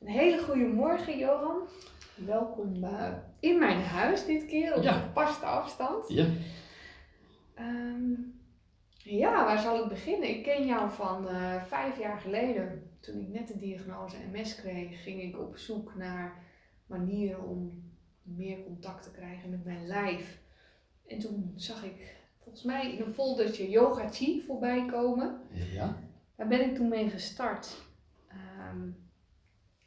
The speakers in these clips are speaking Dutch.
Een hele goede morgen, Johan. Welkom uh, in mijn huis dit keer, op Ja. gepaste afstand. Ja, Ehm, ja, waar zal ik beginnen? Ik ken jou van eh, vijf jaar geleden. Toen ik net de diagnose MS kreeg, ging ik op zoek naar manieren om meer contact te krijgen met mijn lijf. En toen zag ik volgens mij in een foldertje Yoga Chi voorbij komen. ja, Daar ben ik toen mee gestart. Ehm,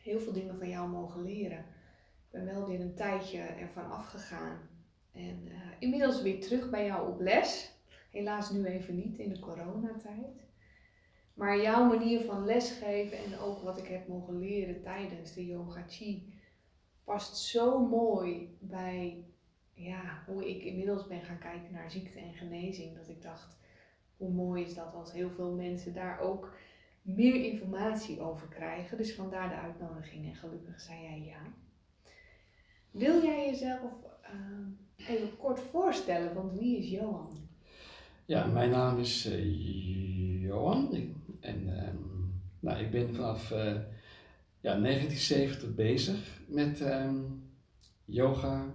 heel veel dingen van jou mogen leren. Ik ben wel weer een tijdje ervan afgegaan. En eh, inmiddels weer terug bij jou op les. Helaas nu even niet in de coronatijd. Maar jouw manier van lesgeven en ook wat ik heb mogen leren tijdens de Yoga Chi past zo mooi bij ja, hoe ik inmiddels ben gaan kijken naar ziekte en genezing. Dat ik dacht, hoe mooi is dat als heel veel mensen daar ook meer informatie over krijgen. Dus vandaar de uitnodiging en gelukkig zei jij ja. Wil jij jezelf eh, even kort voorstellen, want wie is Johan? ja, mijn naam is eh, Johan en ehm, nou, ik ben vanaf eh, ja, 1970 bezig met ehm, yoga.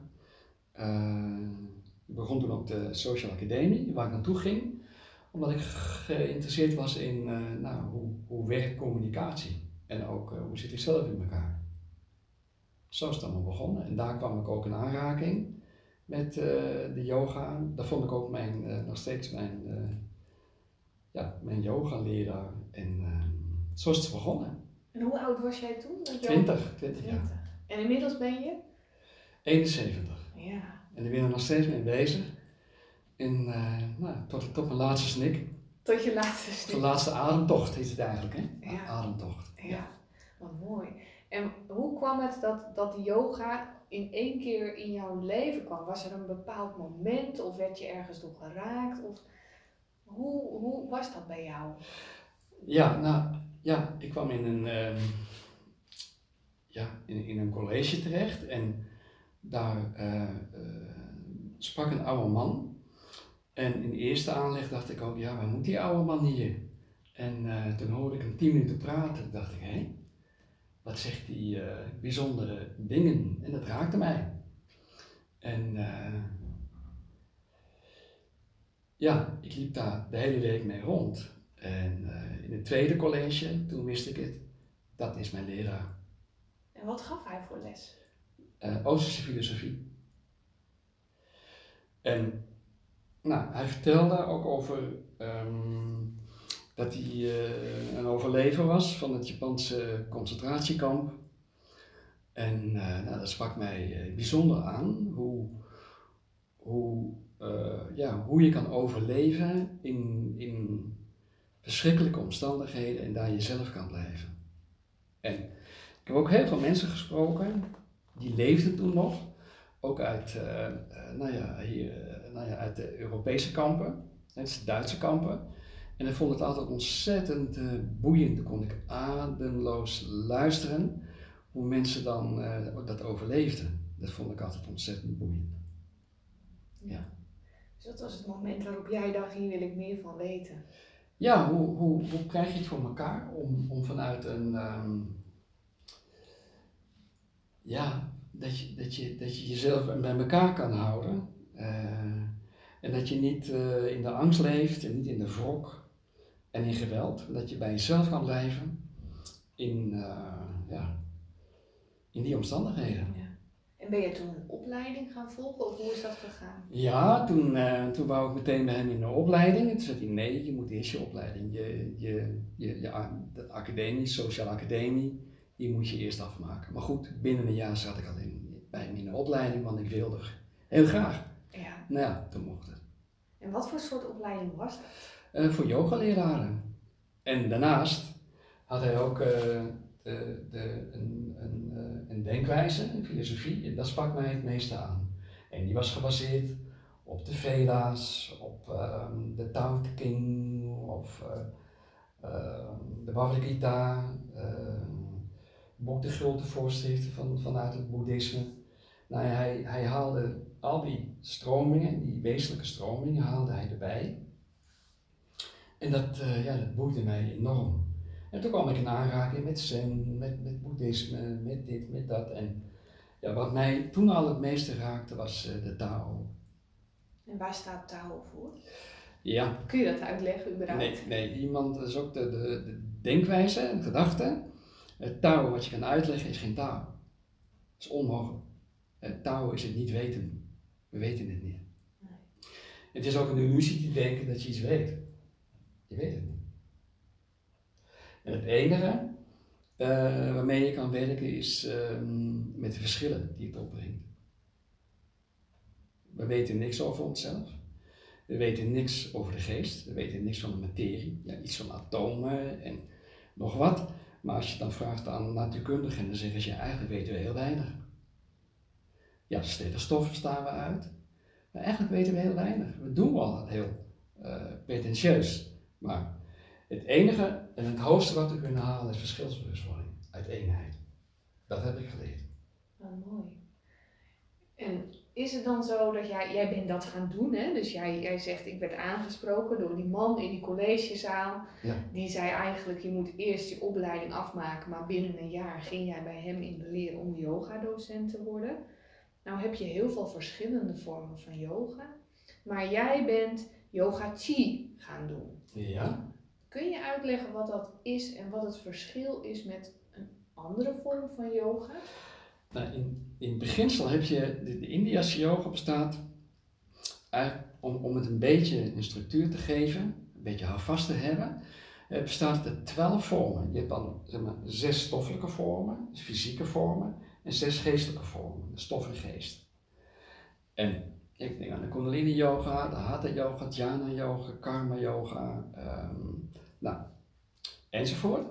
Ik begon toen op de Social Academie, waar ik naartoe ging, omdat ik geïnteresseerd was in nou, hoe, hoe werkt communicatie en ook eh, hoe zit ik zelf in elkaar. Zo is het allemaal begonnen en daar kwam ik ook in aanraking met eh, de yoga. Daar vond ik ook mijn, eh, nog steeds mijn, ja, mijn yoga leraar en ehm, zo is het begonnen. En hoe oud was jij toen? met Johan? 20, 20 jaar. 20. En inmiddels ben je? 71. Ja. En ik ben er nog steeds mee bezig. En nou, tot, tot mijn laatste snik. Tot je laatste De stuk. laatste ademtocht heet het eigenlijk, hè? Ja. Ademtocht. Ja, wat mooi. En hoe kwam het dat, dat yoga in één keer in jouw leven kwam? Was er een bepaald moment of werd je ergens door geraakt? Of hoe, hoe was dat bij jou? Ja, nou, ja, ik kwam in een, ehm, ja, in, in een college terecht en daar eh, eh, sprak een oude man. En in de eerste aanleg dacht ik ook, ja, waar moet die oude man hier? En eh, toen hoorde ik hem tien minuten praten. Dacht ik, hé, wat zegt die eh, bijzondere dingen? En dat raakte mij. En eh, ja, ik liep daar de hele week mee rond. En in het tweede college, toen wist ik het, dat is mijn leraar. En wat gaf hij voor les? Oosterse filosofie. En nou, hij vertelde ook over ehm, dat hij eh, een overlever was van het Japanse concentratiekamp. En eh, nou, dat sprak mij eh, bijzonder aan, hoe, hoe, ja, hoe je kan overleven in, in verschrikkelijke omstandigheden en daar jezelf kan blijven. En ik heb ook heel veel mensen gesproken die leefden toen nog, ook uit, nou ja, hier, nou ja, uit de Europese kampen, net de Duitse kampen. En ik vond het altijd ontzettend eh, boeiend. Dan kon ik ademloos luisteren hoe mensen dan eh, dat overleefden. Dat vond ik altijd ontzettend boeiend. Ja. Dus dat was het moment waarop jij dacht, hier wil ik meer van weten. Ja, hoe, hoe, hoe krijg je het voor elkaar om, om vanuit een. ehm, ja, dat je, dat, je, dat je jezelf bij elkaar kan houden. Eh, en dat je niet eh, in de angst leeft en niet in de wrok en in geweld. Dat je bij jezelf kan blijven in, eh, ja, in die omstandigheden. Ja. En ben je toen een opleiding gaan volgen of hoe is dat gegaan? Ja, toen, toen wou ik meteen bij hem in de opleiding. En toen zei hij, nee, je moet eerst je opleiding, je, je, je, de academie, sociale academie, die moet je eerst afmaken. Maar goed, binnen een jaar zat ik al in, bij hem in de opleiding, want ik wilde heel graag. Ja. Nou ja, toen mocht het. En wat voor soort opleiding was dat? Eh, voor yogaleraren. En daarnaast had hij ook eh, de, de, een, een, eh, een denkwijze, een filosofie, en dat sprak mij het meeste aan. En die was gebaseerd op de Veda's, op ehm, de Tao Te King, of eh, ehm, de Bhagavad Gita, ehm, boek de grote voorschriften van, vanuit het boeddhisme. Nou, hij, hij haalde al die stromingen, die wezenlijke stromingen, haalde hij erbij. En dat, eh, ja, dat boeide mij enorm. En En toen kwam ik in aanraking met zen, met, met boeddhisme, met dit, met dat. En ja, wat mij toen al het meeste raakte was uh, de Tao. En waar staat Tao voor? Ja. Kun je dat uitleggen überhaupt? Nee, nee iemand, dat is ook de, de, de denkwijze en gedachte. Het Tao wat je kan uitleggen is geen Tao. Dat is onmogelijk. Het Tao is het niet weten. We weten het niet. Nee. Het is ook een illusie te denken dat je iets weet. Je weet het niet. En het enige uh, waarmee je kan werken is um, met de verschillen die het opbrengt. We weten niks over onszelf. We weten niks over de geest. We weten niks van de materie. Ja, iets van atomen en nog wat. Maar als je dan vraagt aan natuurkundigen, dan zeggen ze ja, eigenlijk weten we heel weinig. Ja, sterrenstoffen staan we uit. Maar eigenlijk weten we heel weinig. We doen wel heel uh, pretentieus. Maar het enige en het hoogste wat we kunnen halen is verschilsbewustwording uit eenheid. Dat heb ik geleerd. Oh, mooi. En is het dan zo dat jij, jij bent dat gaan doen, hè? Dus jij, jij zegt, ik werd aangesproken door die man in die collegezaal. Ja. Die zei eigenlijk, je moet eerst je opleiding afmaken, maar binnen een jaar ging jij bij hem in de leer om yoga-docent te worden. Nou heb je heel veel verschillende vormen van yoga, maar jij bent yoga chi gaan doen. Ja. Kun je uitleggen wat dat is en wat het verschil is met een andere vorm van yoga? Nou, in, in beginsel heb je, de, de Indiase yoga bestaat eigenlijk om, om het een beetje een structuur te geven, een beetje houvast te hebben, het bestaat uit twaalf vormen. Je hebt dan zeg maar, zes stoffelijke vormen, dus fysieke vormen, en zes geestelijke vormen, de stof en geest. En ik denk aan de Kundalini Yoga, de Hatha Yoga, Dhyana Yoga, Karma Yoga, um, nou, enzovoort.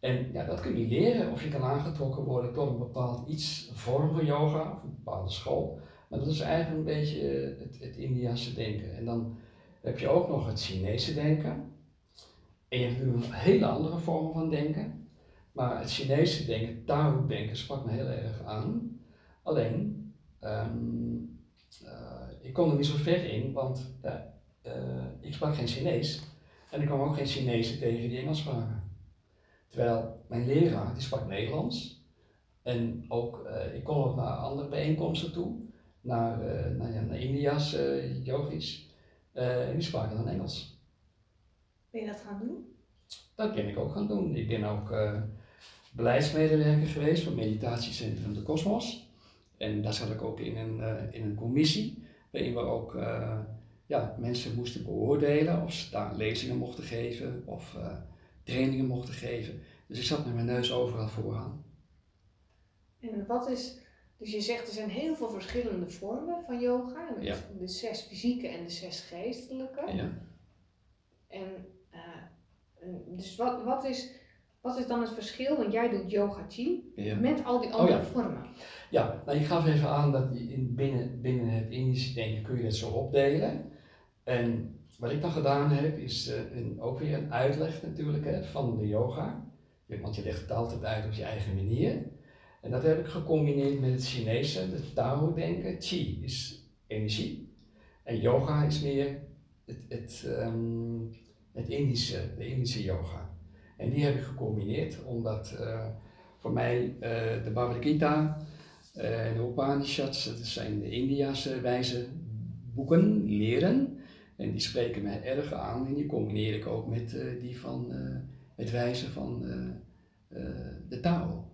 En ja, dat kun je leren of je kan aangetrokken worden tot een bepaald iets, vorm van yoga of een bepaalde school. Maar dat is eigenlijk een beetje het, het Indiase denken. En dan heb je ook nog het Chinese denken. En je hebt nog hele andere vormen van denken. Maar het Chinese denken, Tao denken, sprak me heel erg aan. Alleen, um, uh, ik kon er niet zo ver in, want uh, ik sprak geen Chinees. En ik kwam ook geen Chinezen tegen die Engels spraken. Terwijl mijn leraar, die sprak Nederlands. En ook, uh, ik kon ook naar andere bijeenkomsten toe. Naar, naar, ja, naar India's yogis. en die spraken dan Engels. Ben je dat gaan doen? Dat ben ik ook gaan doen. Ik ben ook beleidsmedewerker geweest van Meditatiecentrum de Cosmos. En daar zat ik ook in een, in een commissie, waarin we ook ja, mensen moesten beoordelen of ze daar lezingen mochten geven of uh, trainingen mochten geven. Dus ik zat met mijn neus overal vooraan. En wat is, dus je zegt er zijn heel veel verschillende vormen van yoga, ja. de zes fysieke en de zes geestelijke. Ja. En uh, dus wat, wat, is, wat is dan het verschil? Want jij doet yoga chi ja. met al die oh andere vormen. Ja, nou je gaf even aan dat in, binnen, binnen het Indische denken kun je het zo opdelen. En wat ik dan gedaan heb, is uh, een, ook weer een uitleg natuurlijk hè, van de yoga. Want je legt het altijd uit op je eigen manier. En dat heb ik gecombineerd met het Chinese, het Tao-denken. Qi is energie. En yoga is meer het, het, um, het Indische, de Indische yoga. En die heb ik gecombineerd, omdat uh, voor mij uh, de Bhagavad Gita en de Upanishads, dat zijn de Indiase wijze boeken, leren. En die spreken mij erg aan en die combineer ik ook met die van het wijzen van de Tao.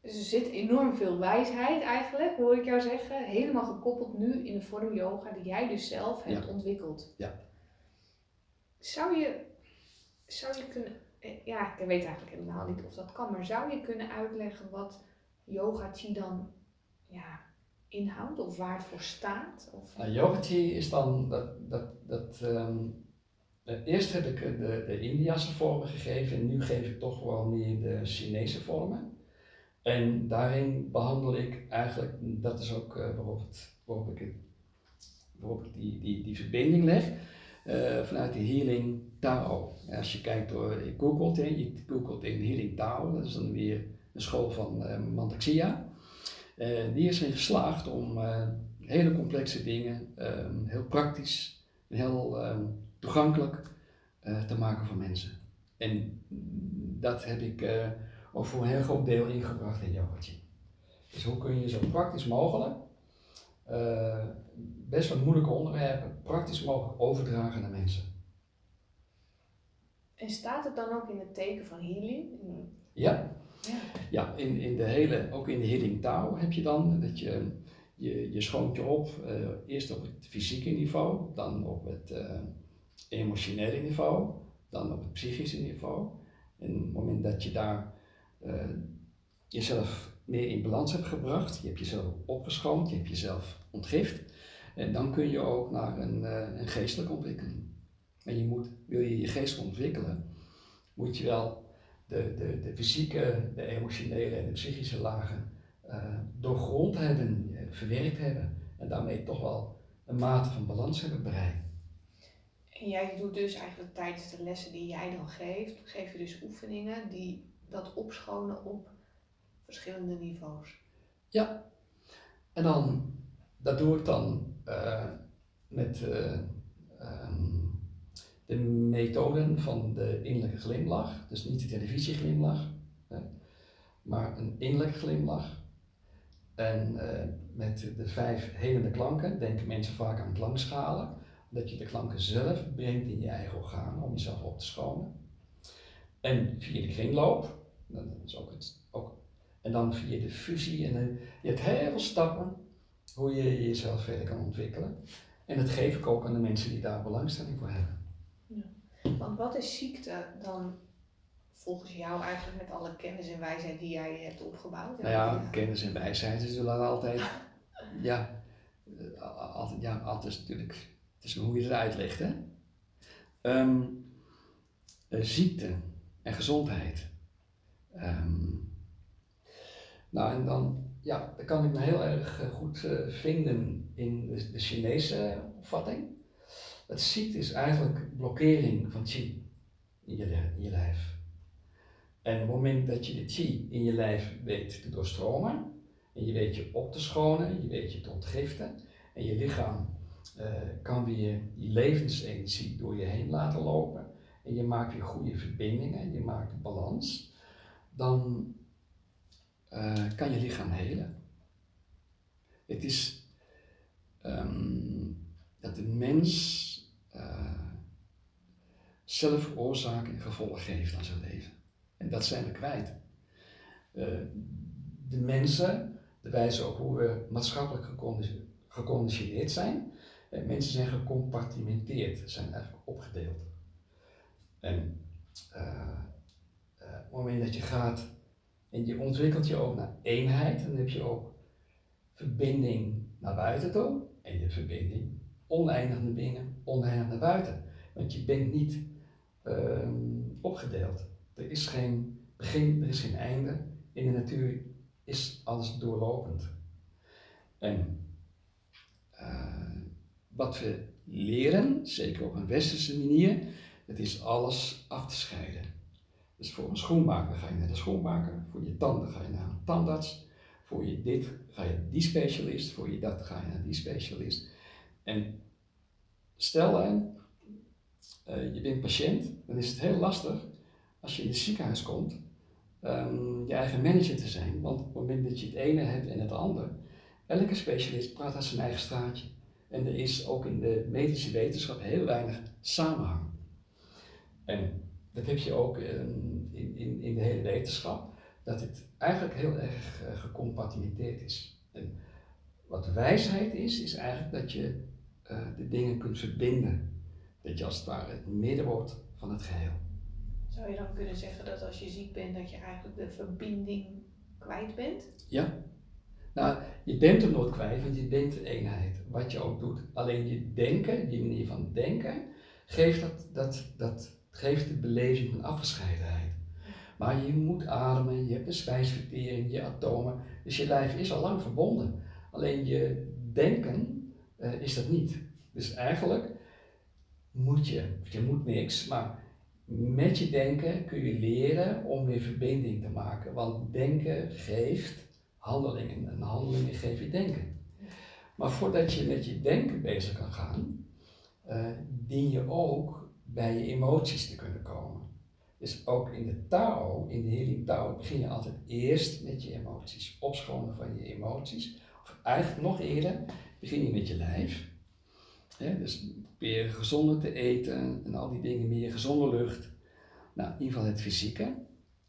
Dus er zit enorm veel wijsheid eigenlijk, hoor ik jou zeggen, helemaal gekoppeld nu in de vorm yoga die jij dus zelf hebt ja. ontwikkeld. Ja. Zou je, zou je kunnen, ja, ik weet eigenlijk helemaal niet of dat kan, maar zou je kunnen uitleggen wat yoga chi dan ja, inhoudt of waar het voor staat? Of? Nou, yogati is dan dat. dat, dat um, eerst heb ik de, de Indiase vormen gegeven en nu geef ik toch wel meer de Chinese vormen. En daarin behandel ik eigenlijk, dat is ook uh, waarop, ik, waarop ik die, die, die verbinding leg, uh, vanuit de Healing Tao. Als je kijkt door, je googelt, hè, je googelt in Healing Tao, dat is dan weer een school van uh, Mantaxia. Uh, die is erin geslaagd om hele complexe dingen um, heel praktisch en heel um, toegankelijk te maken voor mensen. En dat heb ik ook voor een heel groot deel ingebracht in yoga Dus hoe kun je zo praktisch mogelijk uh, best wat moeilijke onderwerpen praktisch mogelijk overdragen naar mensen? En staat het dan ook in het teken van healing? Ja. Ja, ja in, in de hele, ook in de healing taal heb je dan dat je, je, je schoont je op, uh, eerst op het fysieke niveau, dan op het uh, emotionele niveau, dan op het psychische niveau. En op het moment dat je daar jezelf meer in balans hebt gebracht, je hebt jezelf opgeschoond, je hebt jezelf ontgift, en dan kun je ook naar een, een geestelijke ontwikkeling. En je moet, wil je je geest ontwikkelen, moet je wel de, de, de fysieke, de emotionele en de psychische lagen uh, doorgrond hebben, verwerkt hebben. En daarmee toch wel een mate van balans hebben bereikt. En jij doet dus eigenlijk tijdens de lessen die jij dan geeft, geef je dus oefeningen die dat opschonen op verschillende niveaus. Ja, en dan, dat doe ik dan uh, met uh, um, de methoden van de innerlijke glimlach, dus niet de televisieglimlach, hè, maar een innerlijke glimlach. En uh, met de vijf helende klanken denken mensen vaak aan klankschalen, dat je de klanken zelf brengt in je eigen organen om jezelf op te schonen. En via de kringloop, dat is ook het, ook, en dan via de fusie. En de, je hebt heel veel stappen hoe je jezelf verder kan ontwikkelen. En dat geef ik ook aan de mensen die daar belangstelling voor hebben. Want wat is ziekte dan volgens jou eigenlijk met alle kennis en wijsheid die jij hebt opgebouwd? Nou ja, kennis en wijsheid is zullen altijd, ja, eh, altijd, ja, altijd natuurlijk, het is hoe je het uitlegt, hè. Um, ziekte en gezondheid. Um, nou, en dan, ja, dan kan ik me heel erg eh, goed uh, vinden in de, Chinese opvatting. Het ziekte is eigenlijk blokkering van chi in je, je lijf. En op het moment dat je de chi in je lijf weet te doorstromen, en je weet je op te schonen, je weet je te ontgiften, en je lichaam kan weer die levensenergie door je heen laten lopen, en je maakt weer goede verbindingen, je maakt balans, dan uh, kan je lichaam helen. Het is um, dat de mens uh, zelf oorzaak en gevolg geeft aan zijn leven. En dat zijn we kwijt. Uh, de mensen, de wijze op hoe we maatschappelijk geconditioneerd zijn, mensen zijn gecompartimenteerd, zijn eigenlijk opgedeeld. En op het moment dat je gaat en je ontwikkelt je ook naar eenheid, dan heb je ook verbinding naar buiten toe en je verbinding oneindig naar binnen, oneindig naar buiten. Want je bent niet uh, opgedeeld. Er is geen begin, er is geen einde. In de natuur is alles doorlopend. En uh, wat we leren, zeker op een westerse manier, het is alles af te scheiden. Dus voor een schoenmaker ga je naar de schoenmaker, voor je tanden ga je naar een tandarts, voor je dit ga je naar die specialist, voor je dat ga je naar die specialist. En stel hè, uh, je bent patiënt, dan is het heel lastig als je in het ziekenhuis komt, um, je eigen manager te zijn. Want op het moment dat je het ene hebt en het andere, elke specialist praat uit zijn eigen straatje. En er is ook in de medische wetenschap heel weinig samenhang. En dat heb je ook in, in, in de hele wetenschap, dat het eigenlijk heel erg uh, gecompartimenteerd is. En wat wijsheid is, is eigenlijk dat je uh, de dingen kunt verbinden. Dat je als het ware het midden wordt van het geheel. Zou je dan kunnen zeggen dat als je ziek bent, dat je eigenlijk de verbinding kwijt bent? Ja. Nou, je bent hem nooit kwijt, want je bent de eenheid, wat je ook doet. Alleen je denken, die manier van denken, geeft, dat, dat, dat, geeft de beleving van afgescheidenheid. Maar je moet ademen, je hebt de spijsvertering, je atomen, dus je lijf is al lang verbonden. Alleen je denken uh, is dat niet. Dus eigenlijk moet je, je moet niks, maar met je denken kun je leren om weer verbinding te maken. Want denken geeft handelingen en handelingen geven je denken. Maar voordat je met je denken bezig kan gaan, uh, dien je ook bij je emoties te kunnen komen. Dus ook in de Tao, in de healing Tao, begin je altijd eerst met je emoties. Opschonen van je emoties. Of eigenlijk nog eerder, begin je met je lijf. dus probeer gezonder te eten en al die dingen, meer gezonde lucht. Nou, in ieder geval het fysieke.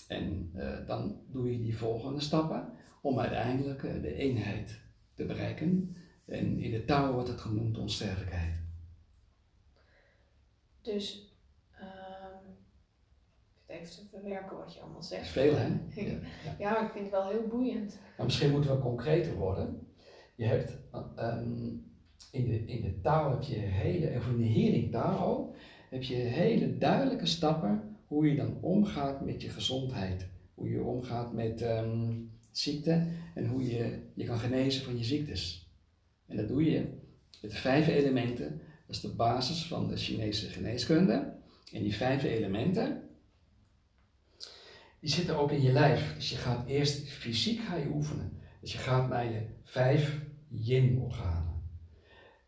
En eh, dan doe je die volgende stappen om uiteindelijk uh, de eenheid te bereiken. En in de Tao wordt het genoemd onsterfelijkheid. Dus even te verwerken wat je allemaal zegt. Veel hè? Ja, ja. maar ik vind het wel heel boeiend. Maar misschien moeten we concreter worden. Je hebt um, in, de, in de taal heb je hele, of in de healing taal, heb je hele duidelijke stappen hoe je dan omgaat met je gezondheid. Hoe je omgaat met um, ziekte en hoe je je kan genezen van je ziektes. En dat doe je met vijf elementen. Dat is de basis van de Chinese geneeskunde. En die vijf elementen, die zitten ook in je lijf. Dus je gaat eerst fysiek ga je oefenen. Dus je gaat naar je vijf yin-organen.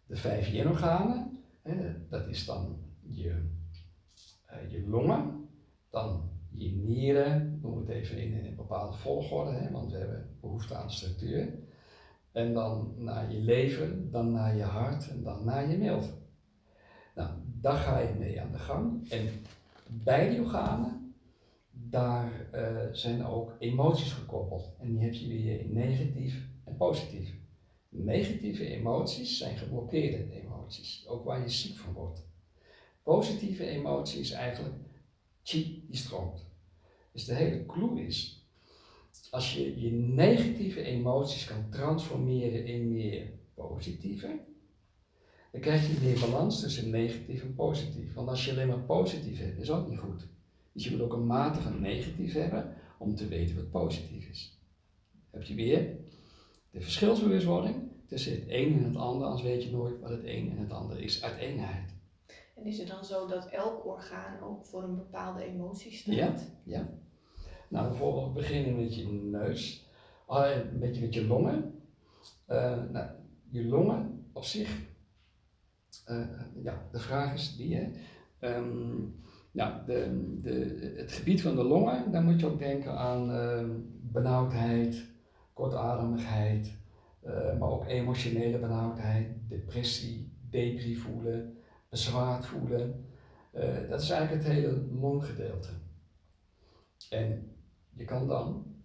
De vijf yin-organen, dat is dan je, uh, je longen, dan je nieren, noem het even in een bepaalde volgorde, hè, want we hebben behoefte aan structuur. En dan naar je lever, dan naar je hart en dan naar je mild. Nou, daar ga je mee aan de gang. En bij die organen daar uh, zijn ook emoties gekoppeld. En die heb je weer negatief en positief. Negatieve emoties zijn geblokkeerde emoties, ook waar je ziek van wordt. Positieve emotie is eigenlijk chi die stroomt. Dus de hele clue is, als je je negatieve emoties kan transformeren in meer positieve, dan krijg je meer balans tussen negatief en positief. Want als je alleen maar positief hebt, is ook niet goed. Dus je moet ook een mate van negatief hebben om te weten wat positief is. Heb je weer de verschilsbewustwording tussen het een en het ander, als weet je nooit wat het een en het ander is uit eenheid. En is het dan zo dat elk orgaan ook voor een bepaalde emotie staat? Ja, ja. Nou, bijvoorbeeld beginnen met je neus, ah, een beetje met je longen. Uh, nou, je longen op zich, ja, de vraag is die, hè. Nou, de, de, het gebied van de longen, daar moet je ook denken aan uh, benauwdheid, kortademigheid, uh, maar ook emotionele benauwdheid, depressie, depri voelen, bezwaard voelen. Uh, dat is eigenlijk het hele longgedeelte. En je kan dan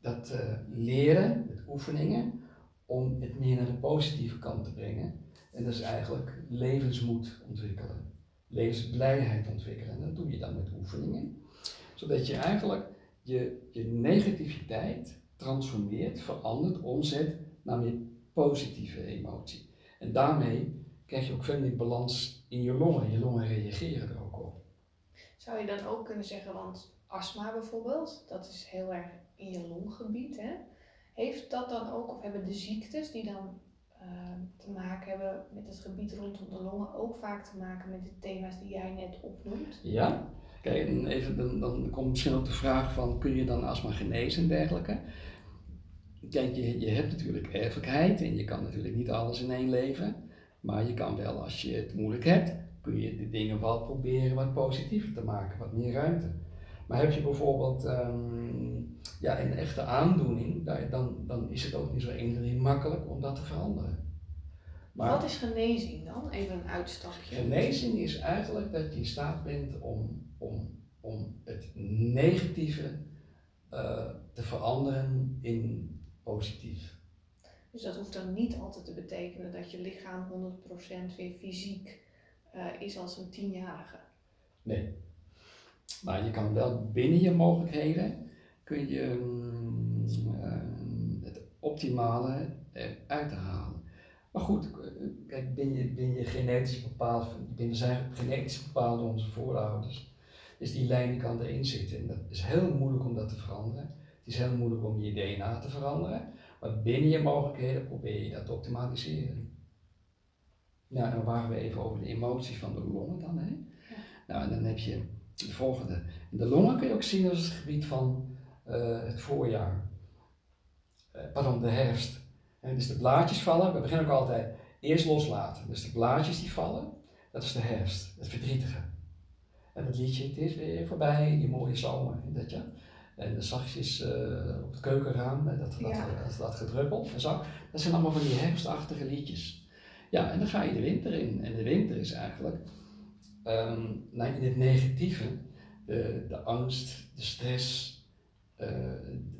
dat eh, leren met oefeningen om het meer naar de positieve kant te brengen. En dat is eigenlijk levensmoed ontwikkelen levensblijheid ontwikkelen. En dat doe je dan met oefeningen. Zodat je eigenlijk je, je negativiteit transformeert, verandert, omzet naar meer positieve emotie. En daarmee krijg je ook veel meer balans in je longen. Je longen reageren er ook op. Zou je dan ook kunnen zeggen, want astma bijvoorbeeld, dat is heel erg in je longgebied. Hè? Heeft dat dan ook, of hebben de ziektes die dan te maken hebben met het gebied rondom de longen ook vaak te maken met de thema's die jij net opnoemt? Ja, kijk, en even, dan, dan komt misschien ook de vraag van kun je dan astma genezen en dergelijke. Kijk, je, je hebt natuurlijk erfelijkheid en je kan natuurlijk niet alles in één leven, maar je kan wel als je het moeilijk hebt, kun je de dingen wel proberen wat positiever te maken, wat meer ruimte. Maar heb je bijvoorbeeld um, ja, een echte aandoening, dan, dan is het ook niet zo 1, 2, makkelijk om dat te veranderen. Maar Wat is genezing dan? Even een uitstapje. Genezing is eigenlijk dat je in staat bent om, om, om het negatieve uh, te veranderen in positief. Dus dat hoeft dan niet altijd te betekenen dat je lichaam 100% weer fysiek uh, is als een tienjarige. Nee, maar je kan wel binnen je mogelijkheden, kun je uh, het optimale eruit halen. Maar goed, kijk, ben je, ben je genetisch bepaald, ben zijn genetisch bepaald door onze voorouders. Dus die lijn kan erin zitten. En dat is heel moeilijk om dat te veranderen. Het is heel moeilijk om je DNA te veranderen. Maar binnen je mogelijkheden probeer je dat te optimaliseren. Nou, dan waren we even over de emotie van de longen dan. Hè? Nou, en dan heb je de volgende. De longen kun je ook zien als het gebied van uh, het voorjaar. Uh, pardon, de herfst. En dus de blaadjes vallen, we beginnen ook altijd eerst loslaten. Dus de blaadjes die vallen, dat is de herfst, het verdrietige. En het liedje, het is weer voorbij, die mooie zomer, dat je. En de zachtjes uh, op het keukenraam, dat, dat, Ja. dat, dat, gedruppeld en zo. Dat zijn allemaal van die herfstachtige liedjes. Ja, en dan ga je de winter in. En de winter is eigenlijk ehm, nou, in het negatieve, de, de angst, de stress, eh,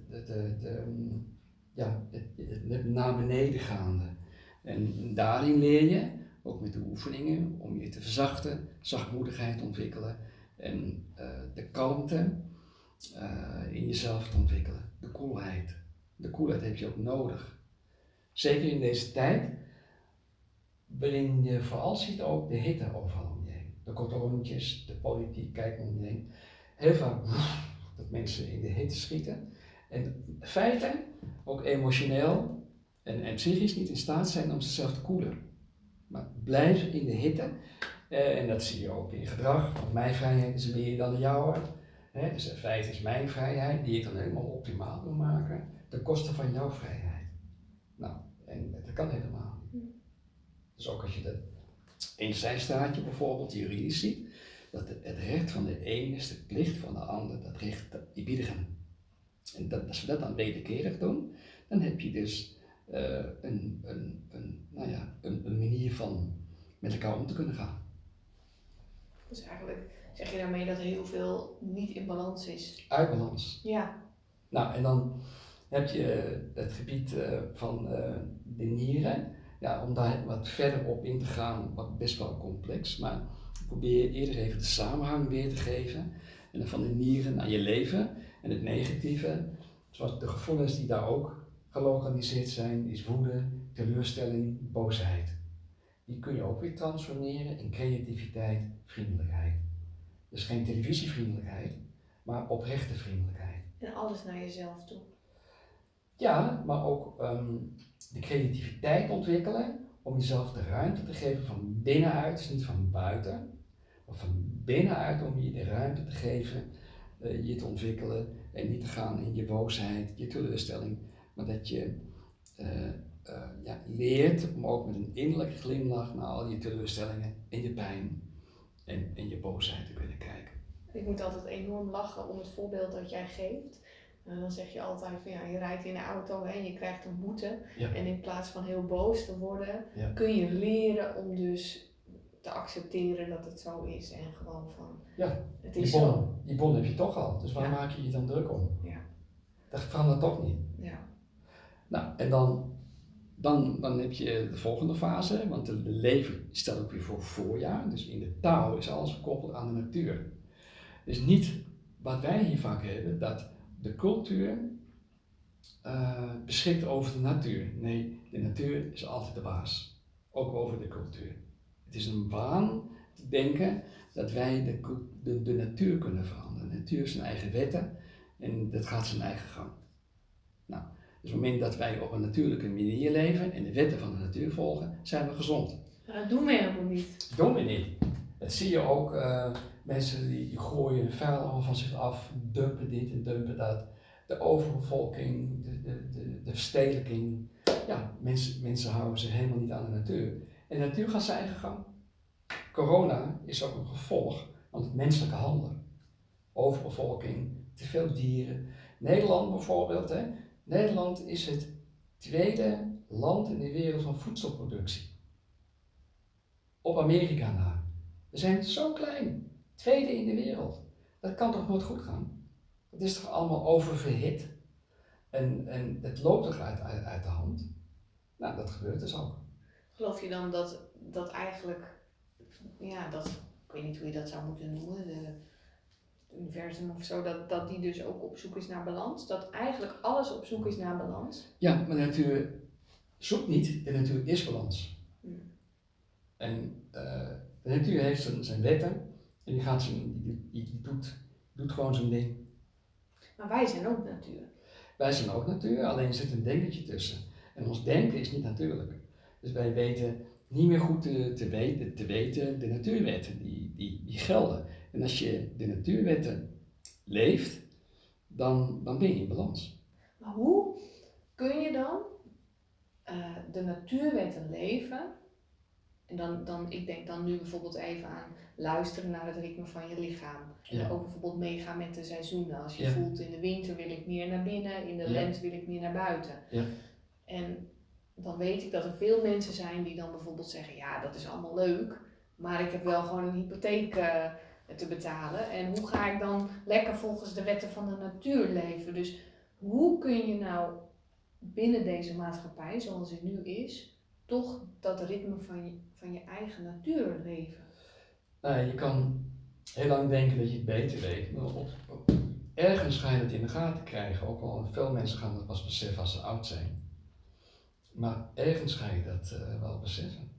de, de, mm, ja, het, naar beneden gaande. En daarin leer je, ook met de oefeningen, om je te verzachten, zachtmoedigheid ontwikkelen en eh, de kalmte eh, in jezelf te ontwikkelen. De koelheid. De koelheid heb je ook nodig. Zeker in deze tijd, waarin je vooral ziet ook de hitte overal. De kortoontjes, de politiek, kijk om je heen. Heel vaak dat mensen in de hitte schieten. En feiten, ook emotioneel en, en psychisch, niet in staat zijn om zichzelf te koelen. Maar blijf in de hitte. Eh, en dat zie je ook in gedrag. Want mijn vrijheid is meer dan de jouwe. Dus in feite is mijn vrijheid, die ik dan helemaal optimaal wil maken, ten koste van jouw vrijheid. Nou, en dat kan helemaal niet. Dus ook als je dat één zijstaatje bijvoorbeeld juridisch dat het, recht van de een is de plicht van de ander, dat recht te eerbiedigen. En dat, als we dat dan wederkerig doen, dan heb je dus uh, een, een, een, nou ja, een, een manier van met elkaar om te kunnen gaan. Dus eigenlijk zeg je daarmee dat heel veel niet in balans is. Uit balans. Ja. Nou, en dan heb je het gebied uh, van uh, de nieren. Ja, om daar wat verder op in te gaan, wat best wel complex, maar ik probeer eerder even de samenhang weer te geven. En dan van de nieren naar je leven en het negatieve, zoals de gevoelens die daar ook gelokaliseerd zijn, is woede, teleurstelling, boosheid. Die kun je ook weer transformeren in creativiteit, vriendelijkheid. Dus geen televisievriendelijkheid, maar oprechte vriendelijkheid. En alles naar jezelf toe. Ja, maar ook um, de creativiteit ontwikkelen om jezelf de ruimte te geven van binnenuit, dus niet van buiten, maar van binnenuit om je de ruimte te geven, uh, je te ontwikkelen en niet te gaan in je boosheid, je teleurstelling, maar dat je uh, uh, ja, leert om ook met een innerlijke glimlach naar al je teleurstellingen en je pijn en, en je boosheid te kunnen kijken. Ik moet altijd enorm lachen om het voorbeeld dat jij geeft. En dan zeg je altijd van ja, je rijdt in de auto en je krijgt een boete. Ja. En in plaats van heel boos te worden, Ja. kun je leren om dus te accepteren dat het zo is. En gewoon van Ja, het Die is zo. bon, die bon heb je toch al, dus waar Ja. maak je je dan druk om? Ja. Dat verandert toch niet. Ja. Nou, en dan, dan, dan heb je de volgende fase, want de leven stelt ook weer voor voorjaar. Dus in de taal is alles gekoppeld aan de natuur. Dus niet wat wij hier vaak hebben, dat de cultuur eh, beschikt over de natuur. Nee, de natuur is altijd de baas. Ook over de cultuur. Het is een waan te denken dat wij de, de, de natuur kunnen veranderen. De natuur heeft zijn eigen wetten en dat gaat zijn eigen gang. Nou, dus op het moment dat wij op een natuurlijke manier leven en de wetten van de natuur volgen, zijn we gezond. Maar dat doen we helemaal niet. Dat doen we niet. Dat zie je ook, eh, mensen die, gooien vuil allemaal van zich af, dumpen dit en dumpen dat. De overbevolking, de, de, de, de verstedelijking. Ja, mensen, mensen houden zich helemaal niet aan de natuur. En de natuur gaat zijn gang. Corona is ook een gevolg van het menselijke handelen. Overbevolking, te veel dieren. Nederland bijvoorbeeld, hè. Nederland is het tweede land in de wereld van voedselproductie. Op Amerika na. We zijn zo klein. Tweede in de wereld. Dat kan toch nooit goed gaan? Het is toch allemaal oververhit? En, en het loopt toch uit, uit, uit de hand? Nou, dat gebeurt dus ook. Geloof je dan dat, dat eigenlijk, ja, dat, ik weet niet hoe je dat zou moeten noemen, de, het universum of zo, dat, dat die dus ook op zoek is naar balans? Dat eigenlijk alles op zoek is naar balans? Ja, maar de natuur zoekt niet, de natuur is balans. Hmm. En eh, de natuur heeft zijn, zijn wetten en die, gaat zijn, die, die, die doet, doet gewoon zijn ding. Maar wij zijn ook natuur. Wij zijn ook natuur, alleen er zit een denkertje tussen. En ons denken is niet natuurlijk. Dus wij weten niet meer goed te, te, weten, te weten de natuurwetten die, die, die gelden. En als je de natuurwetten leeft, dan, dan ben je in balans. Maar hoe kun je dan eh, de natuurwetten leven En dan, dan, ik denk dan nu bijvoorbeeld even aan luisteren naar het ritme van je lichaam. En Ja. ook bijvoorbeeld meegaan met de seizoenen. Als je Ja. voelt in de winter wil ik meer naar binnen, in de Ja. lente wil ik meer naar buiten. Ja. En dan weet ik dat er veel mensen zijn die dan bijvoorbeeld zeggen, ja dat is allemaal leuk, maar ik heb wel gewoon een hypotheek eh, te betalen. En hoe ga ik dan lekker volgens de wetten van de natuur leven? Dus hoe kun je nou binnen deze maatschappij, zoals het nu is, toch dat ritme van je, van je eigen natuur leven? Nou, je kan heel lang denken dat je het beter weet, maar op, op- ergens ga je het in de gaten krijgen, ook al veel mensen gaan dat pas beseffen als ze oud zijn. Maar ergens ga je dat eh, wel beseffen.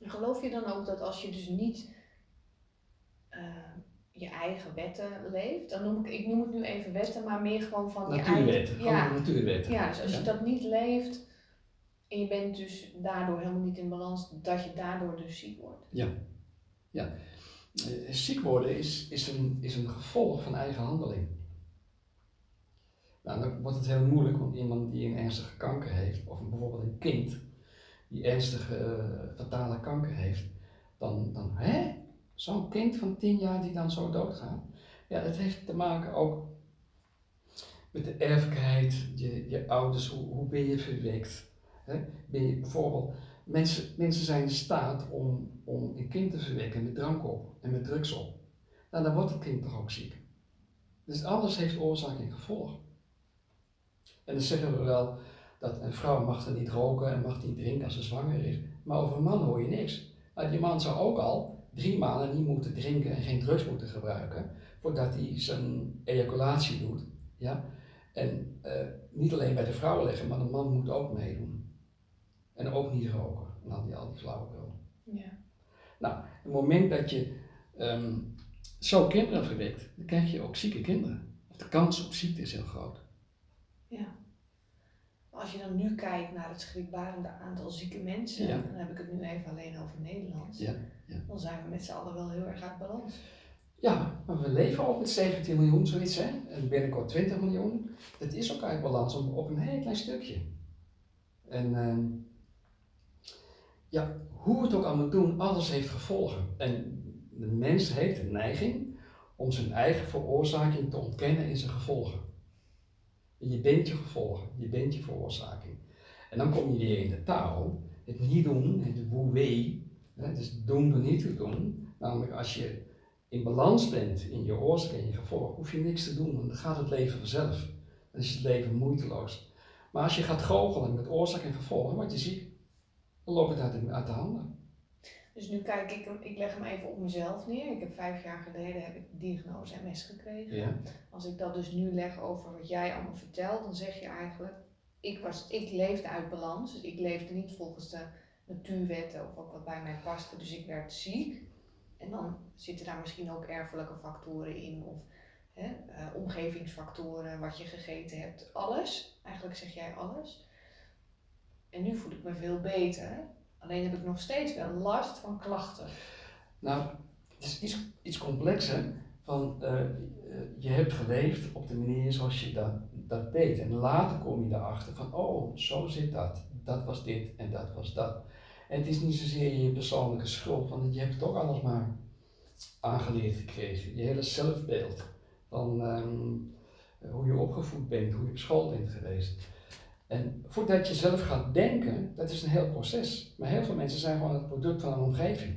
En geloof je dan ook dat als je dus niet eh, je eigen wetten leeft, dan noem ik, ik noem het nu even wetten, maar meer gewoon van je Natuurwetten, eigen... gewoon Ja, de natuurwetten. ja, dus als je dat niet leeft en je bent dus daardoor helemaal niet in balans, dat je daardoor dus ziek wordt. Eh, ziek worden is, is, een, is een gevolg van eigen handeling. Nou, dan wordt het heel moeilijk, want iemand die een ernstige kanker heeft, of bijvoorbeeld een kind die ernstige eh, fatale kanker heeft, dan, dan hè? Zo'n kind van 10 jaar die dan zo doodgaat. Ja, dat heeft te maken ook met de erfelijkheid, je, je ouders, hoe, hoe ben je verwekt. Bijvoorbeeld, mensen, mensen zijn in staat om, om een kind te verwekken met drank op en met drugs op. Nou, dan wordt het kind toch ook ziek. Dus alles heeft oorzaak en gevolg. En dan zeggen we wel dat een vrouw mag er niet roken en mag niet drinken als ze zwanger is. Maar over een man hoor je niks. Nou, die man zou ook al drie maanden niet moeten drinken en geen drugs moeten gebruiken voordat hij zijn ejaculatie doet. Ja? En eh, niet alleen bij de vrouw leggen, maar de man moet ook meedoen. En ook niet roken. En al die, al die flauwekul. Ja. Op het moment dat je ehm, zo kinderen verwekt, dan krijg je ook zieke kinderen. Of de kans op ziekte is heel groot. Als je dan nu kijkt naar het schrikbarende aantal zieke mensen, Ja. dan heb ik het nu even alleen over Nederland, Ja, ja. dan zijn we met z'n allen wel heel erg uit balans. Ja, maar we leven ook met 17 miljoen, zoiets hè. En binnenkort 20 miljoen. Dat is ook uit balans op, op een heel klein stukje. En ehm, ja, hoe het ook allemaal doen, alles heeft gevolgen. En de mens heeft een neiging om zijn eigen veroorzaking te ontkennen in zijn gevolgen. Je bent je gevolgen, je bent je veroorzaking. En dan kom je weer in de taal, het niet doen, het woe-wee, dus doen door niet te doen. Namelijk als je in balans bent in je oorzaak en je gevolg, hoef je niks te doen, want dan gaat het leven vanzelf. Dan is het leven moeiteloos. Maar als je gaat goochelen met oorzaak en gevolg, word je ziek. Loopt het uit de, uit de handen. Dus nu kijk ik, hem- ik leg hem even op mezelf neer. Ik heb vijf jaar geleden heb ik diagnose MS gekregen. Ja. Als ik dat dus nu leg over wat jij allemaal vertelt, dan zeg je eigenlijk, ik, was, ik leefde uit balans. Dus ik leefde niet volgens de natuurwetten of ook wat bij mij paste. Dus ik werd ziek. En dan zitten daar misschien ook erfelijke factoren in of hè, eh, omgevingsfactoren, wat je gegeten hebt. Alles. Eigenlijk zeg jij alles. En nu voel ik me veel beter. Alleen heb ik nog steeds wel last van klachten. Nou, het is iets, iets complexer. Van, eh, je hebt geleefd op de manier zoals je dat, dat deed. En later kom je erachter van, oh, zo zit dat. Dat was dit en dat was dat. En het is niet zozeer je persoonlijke schuld, want je hebt ook alles maar aangeleerd gekregen. Je hele zelfbeeld. Van ehm, hoe je opgevoed bent, hoe je op school bent geweest. En voordat je zelf gaat denken, dat is een heel proces. Maar heel veel mensen zijn gewoon het product van een omgeving.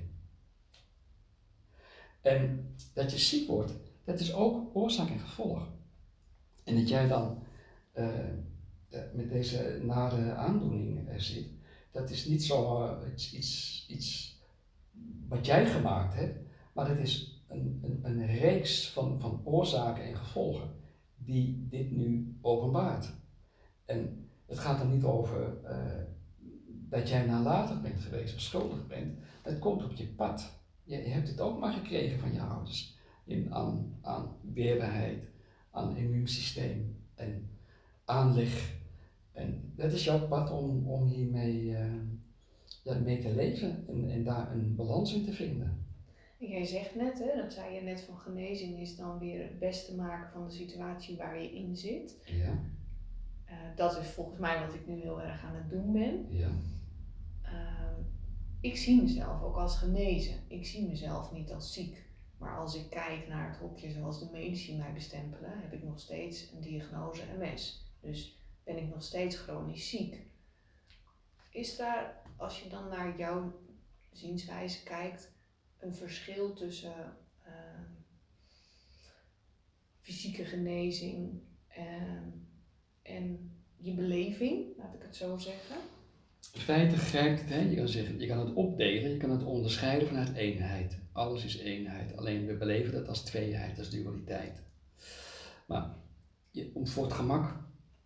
En dat je ziek wordt, dat is ook oorzaak en gevolg. En dat jij dan eh, eh, met deze nare aandoening er zit, dat is niet zomaar iets, iets, iets wat jij gemaakt hebt, maar dat is een, een, een reeks van, van oorzaken en gevolgen die dit nu openbaart. En het gaat er niet over eh, dat jij nalatig bent geweest of schuldig bent. Het komt op je pad. Je, je hebt het ook maar gekregen van je ouders. In, aan, aan weerbaarheid, aan immuunsysteem en aanleg. En dat is jouw pad om, om hiermee eh, ja, mee te leven en, en daar een balans in te vinden. En jij zegt net, hè, dat zei je net van genezing is dan weer het beste maken van de situatie waar je in zit. Ja, Eh, dat is volgens mij wat ik nu heel erg aan het doen ben. ja, Ehm, ik zie mezelf ook als genezen. Ik zie mezelf niet als ziek. Maar als ik kijk naar het hokje zoals de medici mij bestempelen, heb ik nog steeds een diagnose MS. Dus ben ik nog steeds chronisch ziek. Is daar, als je dan naar jouw zienswijze kijkt, een verschil tussen ehm, fysieke genezing en, en je beleving, laat ik het zo zeggen? In feite grijpt het, hè, je, kan zeggen, je kan het opdelen, je kan het onderscheiden vanuit eenheid. Alles is eenheid, alleen we beleven dat als tweeheid, als dualiteit. Maar je, om voor het gemak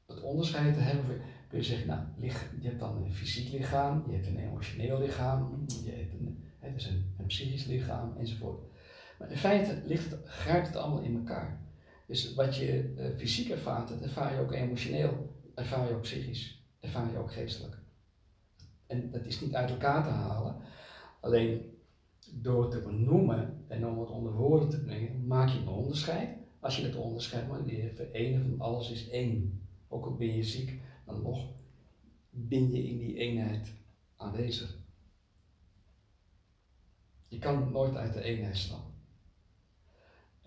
het onderscheid te hebben, kun je zeggen, nou, je hebt dan een fysiek lichaam, je hebt een emotioneel lichaam, je hebt een, dus een, een psychisch lichaam enzovoort. Maar in feite ligt grijpt het allemaal in elkaar. Dus wat je uh, fysiek ervaart, dat ervaar je ook emotioneel, ervaar je ook psychisch, ervaar je ook geestelijk. En dat is niet uit elkaar te halen. Alleen door het te benoemen en om het onder woorden te brengen, maak je een onderscheid. Als je het onderscheid maakt, je verenigen van alles is één. Ook al ben je ziek, dan nog ben je in die eenheid aanwezig. Je kan nooit uit de eenheid stappen.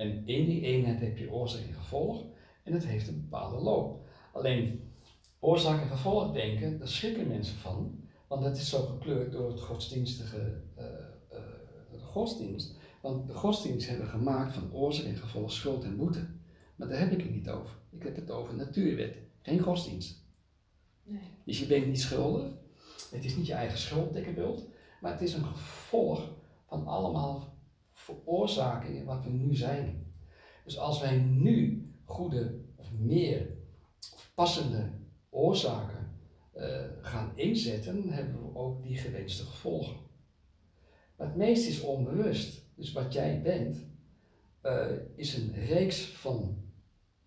En in die eenheid heb je oorzaak en gevolg en het heeft een bepaalde loop. Alleen oorzaak en gevolg denken, daar schrikken mensen van, want dat is zo gekleurd door het godsdienstige uh, uh, godsdienst. Want de godsdienst hebben gemaakt van oorzaak en gevolg, schuld en boete. Maar daar heb ik het niet over. Ik heb het over natuurwet, geen godsdienst. Nee. Dus je bent niet schuldig. Het is niet je eigen schuld, dikke bult. Maar het is een gevolg van allemaal veroorzakingen wat we nu zijn. Dus als wij nu goede of meer of passende oorzaken uh, gaan inzetten, hebben we ook die gewenste gevolgen. Maar het meeste is onbewust. Dus wat jij bent, uh, is een reeks van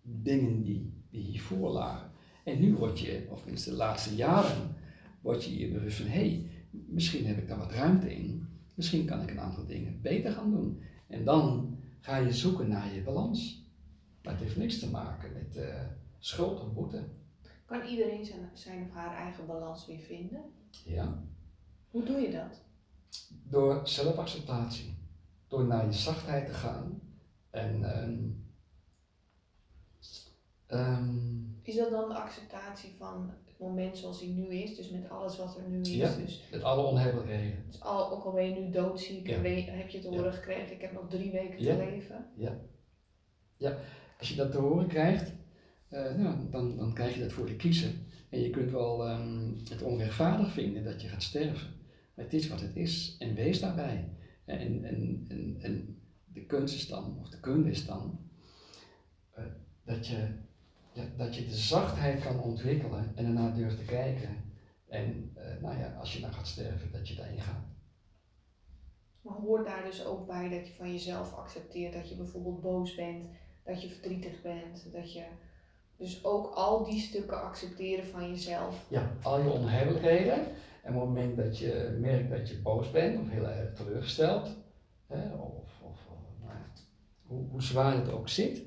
dingen die, die hiervoor lagen. En nu word je, of minstens de laatste jaren, word je je bewust van hé, hey, misschien heb ik daar wat ruimte in. Misschien kan ik een aantal dingen beter gaan doen. En dan ga je zoeken naar je balans. Maar het heeft niks te maken met uh, schuld of boete. Kan iedereen zijn, zijn of haar eigen balans weer vinden? Ja. Hoe doe je dat? Door zelfacceptatie. Door naar je zachtheid te gaan. En um, um, is dat dan de acceptatie van moment zoals hij nu is, dus met alles wat er nu is? Ja, dus, met alle onhebbelijkheden. Dus al, ook al ben je nu doodziek ja. heb je te horen gekregen, ik heb nog drie weken te leven. Ja. ja, als je dat te horen krijgt, uh, nou, dan, dan krijg je dat voor te kiezen. En je kunt wel um, het onrechtvaardig vinden dat je gaat sterven. Maar het is wat het is en wees daarbij. En, en, en, en de kunst is dan, of de kunde is dan, uh, dat je dat je de zachtheid kan ontwikkelen en ernaar durft te kijken. En uh, nou ja, als je dan gaat sterven, dat je daarin gaat. Maar hoort daar dus ook bij dat je van jezelf accepteert dat je bijvoorbeeld boos bent, dat je verdrietig bent, dat je dus ook al die stukken accepteren van jezelf. Ja, al je onhebbelijkheden. En op het moment dat je merkt dat je boos bent of heel erg teleurgesteld, hè, of, of nou ja, hoe, hoe zwaar het ook zit,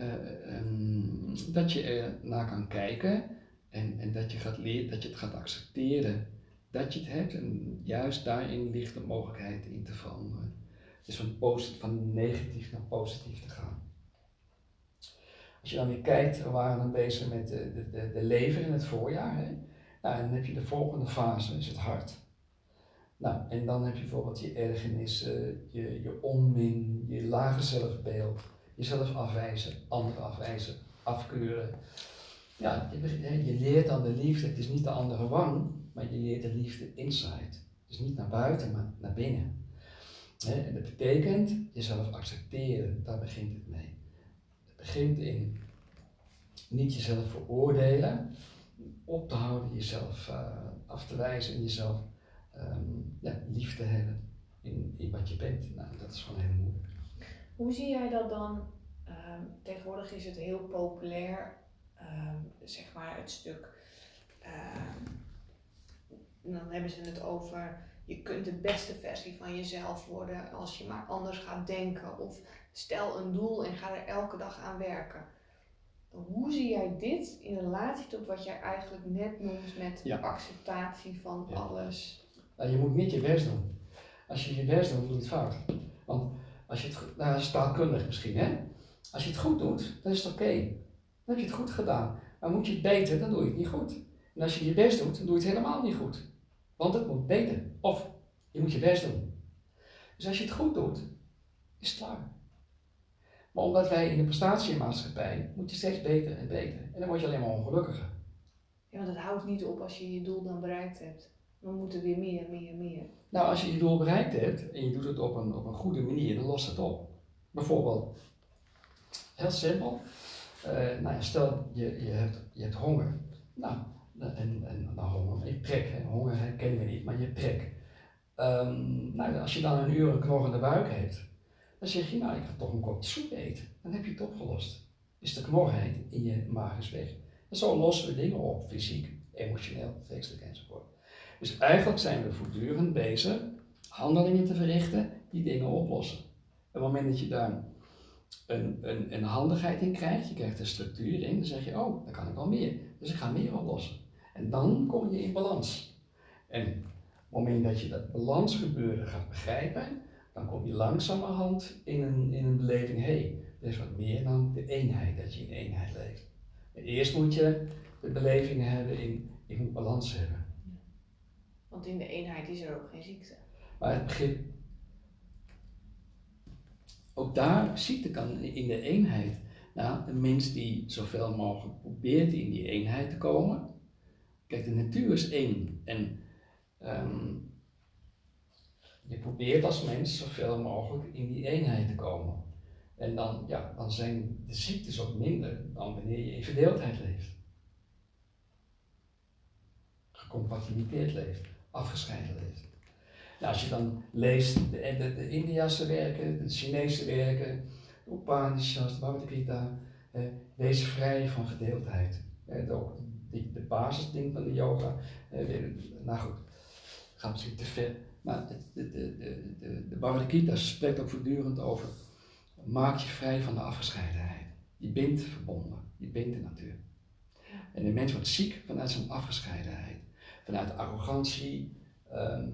um, dat je er naar kan kijken en, en dat, je gaat leren, dat je het gaat accepteren dat je het hebt en juist daarin ligt de mogelijkheid in te veranderen. Dus van, positief, van negatief naar positief te gaan. Als je dan weer kijkt, we waren dan bezig met de, de, de, de in het voorjaar. Hè? Nou, en dan heb je de volgende fase, is het hart. Nou, en dan heb je bijvoorbeeld je ergernissen, je, je onmin, je lage zelfbeeld jezelf afwijzen, anderen afwijzen, afkeuren. Ja, je, leert dan de liefde, het is niet de andere wang, maar je leert de liefde inside. Dus niet naar buiten, maar naar binnen. en dat betekent jezelf accepteren, daar begint het mee. Het begint in niet jezelf veroordelen, op te houden, jezelf uh, af te wijzen en jezelf um, ja, lief te hebben in, in wat je bent. Nou, dat is gewoon heel moeilijk. Hoe zie jij dat dan? Um, tegenwoordig is het heel populair, um, zeg maar het stuk. Um, dan hebben ze het over je kunt de beste versie van jezelf worden als je maar anders gaat denken. Of stel een doel en ga er elke dag aan werken. Hoe zie jij dit in relatie tot wat jij eigenlijk net noemt met ja. acceptatie van ja. alles? Nou, je moet niet je best doen. Als je je best doet, doe je het fout. Want als je het, goed- nou, dat misschien, hè? Als je het goed doet, dan is het oké. Dan heb je het goed gedaan. Maar moet je het beter, dan doe je het niet goed. En als je je best doet, dan doe je het helemaal niet goed. Want het moet beter. Of je moet je best doen. Dus als je het goed doet, is het klaar. Maar omdat wij in de prestatiemaatschappij, moet je steeds beter en beter. En dan word je alleen maar ongelukkiger. Ja, want het houdt niet op als je je doel dan bereikt hebt. We moeten weer meer, meer, meer. Nou, als je je doel bereikt hebt en je doet het op een, op een goede manier, dan lost het op. Bijvoorbeeld, heel simpel. Eh, nou ja, stel je, je, hebt, je hebt honger. Nou, en, en nou, honger, je hè. honger kennen we niet, maar je trek. Ehm, nou, als je dan een uur een knorrende buik hebt, dan zeg je, nou, ik ga toch een kopje soep eten. Dan heb je het opgelost. Is de knorheid in je maag is weg. En zo lossen we dingen op, fysiek, emotioneel, geestelijk enzovoort. Dus eigenlijk zijn we voortdurend bezig handelingen te verrichten die dingen oplossen. Op het moment dat je daar een, een, een handigheid in krijgt, je krijgt een structuur in, dan zeg je, oh, dan kan ik wel meer. Dus ik ga meer oplossen. En dan kom je in balans. En op het moment dat je dat balansgebeuren gaat begrijpen, dan kom je langzamerhand in een, in een beleving, hé, hey, er is wat meer dan de eenheid, dat je in eenheid leeft. En eerst moet je de beleving hebben in, ik moet balans hebben. Want in de eenheid is er ook geen ziekte. Maar het begrip, ook daar ziekte kan in de eenheid. Nou, een mens die zoveel mogelijk probeert in die eenheid te komen. Kijk, de natuur is één. En ehm, je probeert als mens zoveel mogelijk in die eenheid te komen. En dan, ja, dan zijn de ziektes ook minder dan wanneer je in verdeeldheid leeft. Gecompatibiliteerd leeft, afgescheiden leeft. Nou, als je dan leest de, de, de Indiase werken, de Chinese werken, de Upanishads, de Bhagavad Gita, eh, wees vrij van verdeeldheid. Eh, de, ook de, basisding van de yoga. Eh, nou goed, gaat misschien te ver. Maar de, de, de, de Bhagavad Gita spreekt ook voortdurend over, maak je vrij van de afgescheidenheid. Je bent verbonden, je bent de natuur. En de mens wordt ziek vanuit zijn afgescheidenheid, vanuit arrogantie. ehm,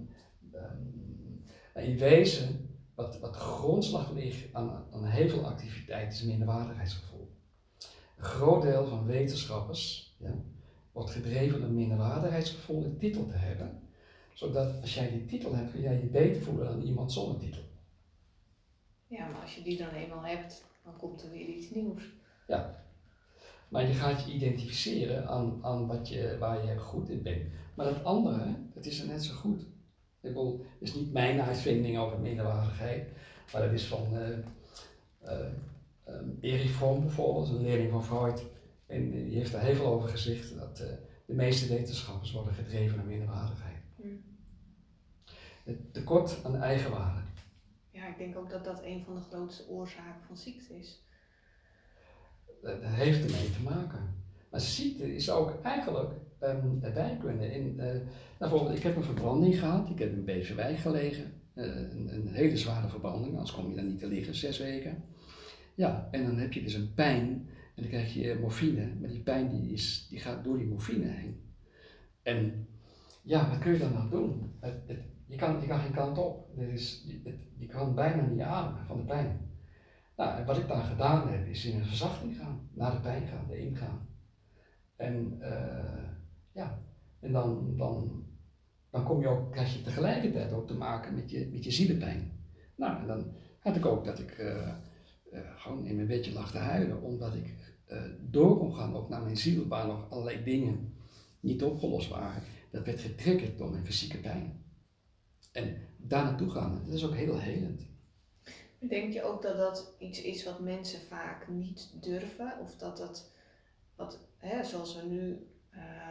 nou, in wezen, wat, wat de grondslag ligt aan, aan heel veel activiteit, is minderwaardigheidsgevoel. Een groot deel van wetenschappers ja, wordt gedreven door een minderwaardigheidsgevoel een titel te hebben, zodat als jij die titel hebt, kun jij je beter voelen dan iemand zonder titel. Ja, maar als je die dan eenmaal hebt, dan komt er weer iets nieuws. Maar je gaat je identificeren aan, aan wat je, waar je goed in bent. Maar dat andere, dat is er net zo goed. Ik bedoel, het is niet mijn uitvinding over minderwaardigheid, maar dat is van eh eh, ehm, Erich Fromm bijvoorbeeld, een leerling van Freud. En die heeft daar heel veel over gezegd, dat eh, de meeste wetenschappers worden gedreven naar minderwaardigheid. Het tekort aan eigenwaarde. Ja, ik denk ook dat dat een van de grootste oorzaken van ziekte is. Dat heeft ermee te maken. Maar ziekte is ook eigenlijk ehm erbij kunnen. In, eh, nou, bijvoorbeeld, ik heb een verbranding gehad, ik heb in Beverwijk gelegen. Eh, een, een hele zware verbranding, anders kom je dan niet te liggen, zes weken. Ja, en dan heb je dus een pijn en dan krijg je morfine, maar die pijn die is, die gaat door die morfine heen. En ja, wat kun je dan nog doen? Je, kan, je kan geen kant op. Je, kan bijna niet ademen van de pijn. Nou, en wat ik dan gedaan heb, is in een verzachting gaan, naar de pijn gaan, erin gaan. En eh, ja, en dan, dan, dan kom je ook, krijg je tegelijkertijd ook te maken met je, met je zielepijn. Nou, en dan had ik ook dat ik eh, eh, gewoon in mijn bedje lag te huilen, omdat ik eh, door kon gaan ook naar mijn ziel, waar nog allerlei dingen niet opgelost waren. Dat werd getriggerd door mijn fysieke pijn. En daar naartoe gaan, dat is ook heel helend. Denk je ook dat dat iets is wat mensen vaak niet durven? Of dat dat, wat, hè, zoals we nu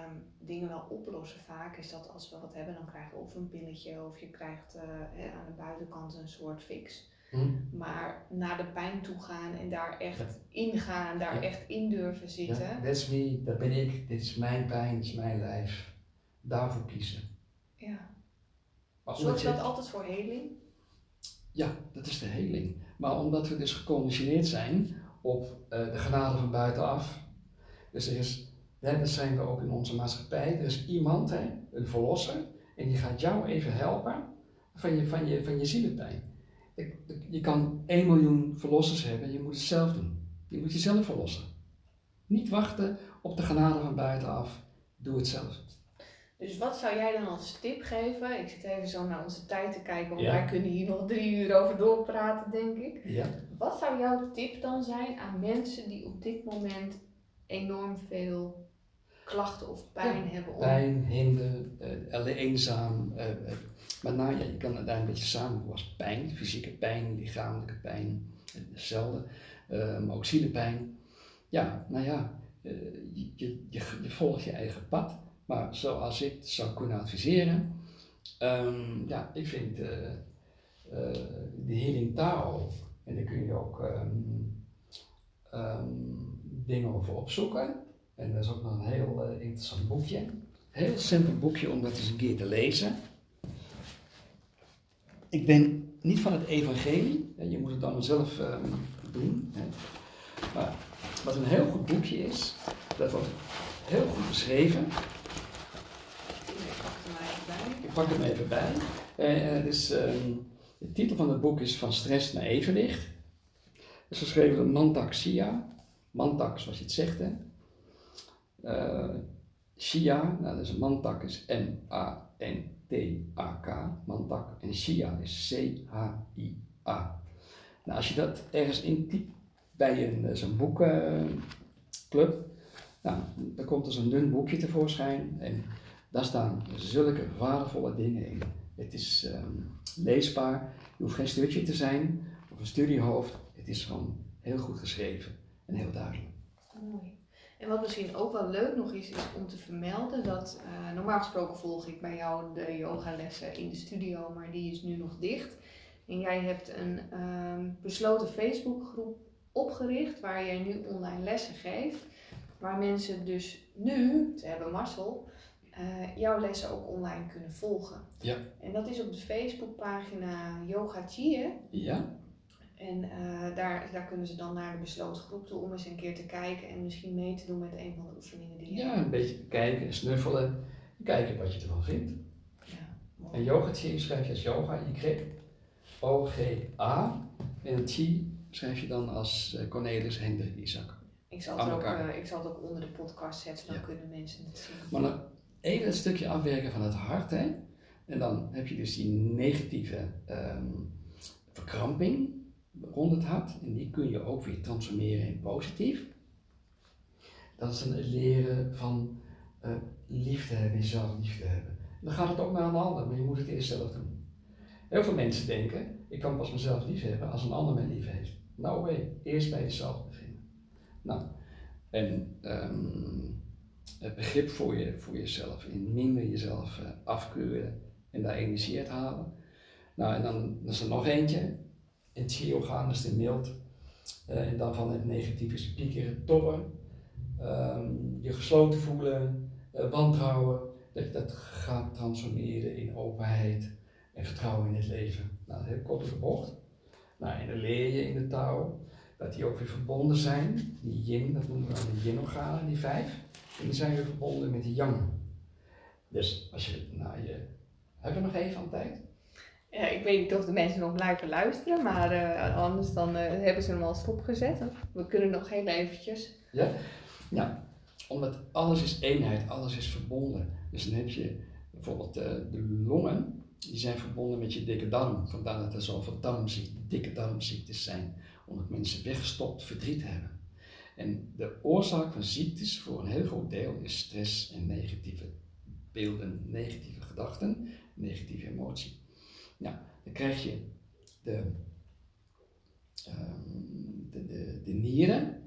ehm, dingen wel oplossen vaak, is dat als we wat hebben, dan krijgen we of een pilletje of je krijgt eh, hè, aan de buitenkant een soort fix. Hm? Maar naar de pijn toe gaan en daar echt ingaan, daar Ja. echt in durven zitten. Ja, that's me, dat ben ik, dit is mijn pijn, dit is mijn lijf. Daarvoor kiezen. Ja. Zorgt je- dat altijd voor heling? Ja, dat is de heling. Maar omdat we dus geconditioneerd zijn op eh, de genade van buitenaf. Dus er is, dat zijn we ook in onze maatschappij. Er is iemand, hè, een verlosser, En die gaat jou even helpen van je, van je, van je zielenpijn. Je kan 1 miljoen verlossers hebben, je moet het zelf doen. Je moet jezelf verlossen. Niet wachten op de genade van buitenaf. Doe het zelf. Dus wat zou jij dan als tip geven? Ik zit even zo naar onze tijd te kijken, want wij kunnen hier nog drie uur over doorpraten, denk ik. Ja. Wat zou jouw tip dan zijn aan mensen die op dit moment enorm veel klachten of pijn hebben? Om... Pijn, hinder, uh, eenzaam. Uh, maar nou ja, je kan het daar een beetje samenvoegen als pijn, fysieke pijn, lichamelijke pijn, hetzelfde. maar ook zielepijn. Ja, nou ja, je, je, je, je volgt je eigen pad. Maar zoals ik zou kunnen adviseren, um, ja, ik vind uh, uh, de Healing Tao, en daar kun je ook um, um, dingen over opzoeken. En dat is ook nog een heel uh, interessant boekje. Heel simpel boekje om dat eens een keer te lezen. Ik ben niet van het evangelie, je moet het dan zelf doen. Hè. Maar wat een heel goed boekje is, dat wordt heel goed beschreven pak hem even bij. Uh, dus, de titel van het boek is Van stress naar evenwicht. Het is geschreven door Mantak. Mantak, zoals je het zegt. Hè. Uh, Shia, nou, dus Mantak is M-A-N-T-A-K. Mantak. En Shia is C-H-I-A. Nou, als je dat ergens intypt bij een, zo'n boekenclub, nou, dan komt er zo'n dun boekje tevoorschijn. En daar staan zulke waardevolle dingen in. Het is um, leesbaar, je hoeft geen studie te zijn of een studiehoofd. Het is gewoon heel goed geschreven en heel duidelijk. Mooi. En wat misschien ook wel leuk nog is, is om te vermelden dat uh, normaal gesproken volg ik bij jou de yogalessen in de studio, maar die is nu nog dicht. En jij hebt een um, besloten Facebookgroep opgericht waar jij nu online lessen geeft. Waar mensen dus nu, ze hebben Marcel, uh, jouw lessen ook online kunnen volgen. Ja. En dat is op de Facebookpagina Yoga Chi, Ja. En uh, daar, daar kunnen ze dan naar de besloten groep toe om eens een keer te kijken en misschien mee te doen met een van de oefeningen die je Ja, een beetje kijken, snuffelen, kijken wat je ervan vindt. Ja, en Yoga Chi schrijf je als yoga, Y, O-G-A. En Chi schrijf je dan als eh, Cornelis Hendrik Isaac. Ik zal, het ook, uh, ik zal het ook onder de podcast zetten, dan kunnen mensen het zien. Maar dan even een stukje afwerken van het hart. Hè? En dan heb je dus die negatieve um, verkramping rond het. En die kun je ook weer transformeren in positief. Dat is een leren van uh, liefde hebben, jezelf liefde hebben. Dan gaat het ook naar een ander, maar je moet het eerst zelf doen. Heel veel mensen denken, ik kan pas mezelf lief hebben als een ander mij lief heeft. Nou way, eerst bij jezelf beginnen. Nou, en um, het begrip voor, je, voor jezelf, in minder jezelf uh, afkeuren en daar energie uit halen. Nou, en dan, is er nog eentje. In het gaan is de mild. Uh, en dan van het negatieve is piekeren, tobben. Um, je gesloten voelen, uh, wantrouwen. Dat je dat gaat transformeren in openheid en vertrouwen in het leven. Nou, heel kort de bocht. Nou, en dan leer je in de taal dat die ook weer verbonden zijn. Die yin, dat noemen we dan de yin-organen, die vijf. En die zijn weer verbonden met die yang. Dus als je naar je. Hebben we nog even aan tijd? Ja, ik weet niet of de mensen nog blijven luisteren, maar uh, anders dan uh, hebben ze hem al stopgezet. We kunnen nog heel eventjes. Ja, omdat alles is eenheid, alles is verbonden. Dus dan heb je bijvoorbeeld de longen, die zijn verbonden met je dikke darm. Vandaar dat er zoveel darmziekten, dikke darmziektes zijn, omdat mensen weggestopt verdriet hebben. En de oorzaak van ziektes voor een heel groot deel is stress en negatieve beelden, negatieve gedachten, negatieve emotie. Nou, dan krijg je de, um, de, de, de, nieren.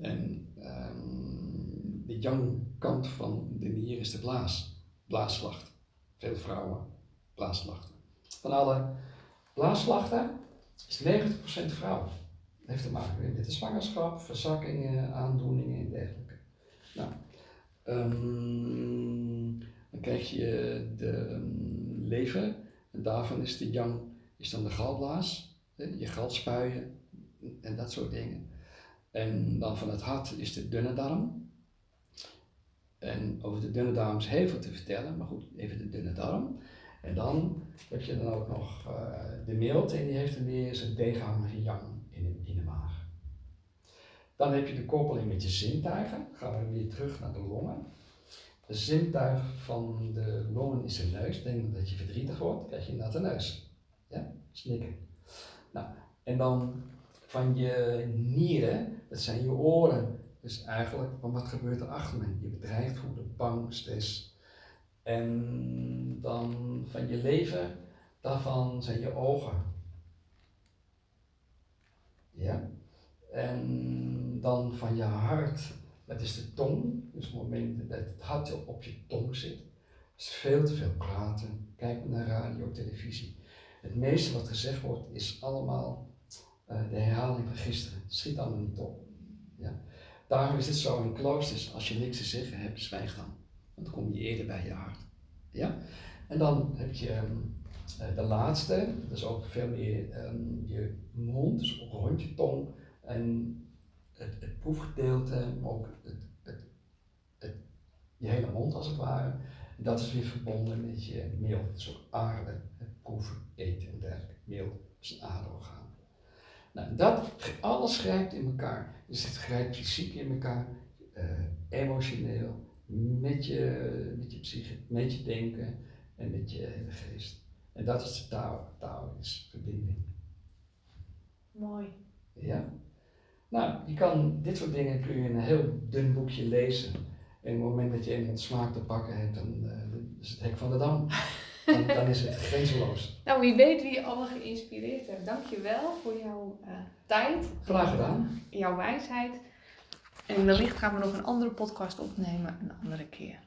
En um, de yang kant van de nier is de blaas, blaasslacht. Veel vrouwen, blaasslachten. Van alle blaasslachten is 90% vrouwen heeft te maken met de zwangerschap, verzakkingen, aandoeningen en dergelijke. Nou, um, dan krijg je de lever, en daarvan is de yang, is dan de galblaas, je galspuien en dat soort dingen. En dan van het hart is de dunne darm. En over de dunne darm is heel veel te vertellen, maar goed, even de dunne darm. En dan heb je dan ook nog uh, de milt en die heeft dan weer zijn tegenhanger yang in de, in de maag. Dan heb je de koppeling met je zintuigen. Gaan we weer terug naar de longen. De zintuig van de longen is de neus. Denk dat je verdrietig wordt, krijg je natte neus. Ja, snikken. Nou, en dan van je nieren, dat zijn je oren. Dus eigenlijk, van wat gebeurt er achter me? Je bedreigd voelen, bang, stress. En dan van je leven, daarvan zijn je ogen. Ja? En dan van je hart, dat is de tong. Dus het moment dat het hart op je tong zit, is veel te veel praten. Kijk naar radio, televisie. Het meeste wat gezegd wordt is allemaal uh, de herhaling van gisteren. Het schiet allemaal niet op. Ja? Daarom is het zo in kloosters, als je niks te zeggen hebt, zwijg dan. Want dan kom je eerder bij je hart. Ja? En dan heb je um, de laatste, dat is ook veel meer um, je mond, dus rond je tong. En het, het proefgedeelte, maar ook het, het, het, je hele mond als het ware. Dat is weer verbonden met je meel. Dus ook aarde, het proeven, eten en dergelijke. Meel is een aderorgaan. Nou, dat alles grijpt in elkaar. Dus het grijpt fysiek in elkaar, uh, emotioneel, met je, met je psyche, met je denken en met je hele geest. En dat is de taal. Taal is verbinding. Mooi. Ja. Nou, je kan, dit soort dingen kun je in een heel dun boekje lezen. En op het moment dat je iemand smaak te pakken hebt, dan uh, is het hek van de dam. Dan, dan, is het grenzeloos. Nou, wie weet wie je allemaal geïnspireerd hebt. Dank je wel voor jouw uh, tijd. Graag gedaan. Jouw wijsheid. En wellicht gaan we nog een andere podcast opnemen een andere keer.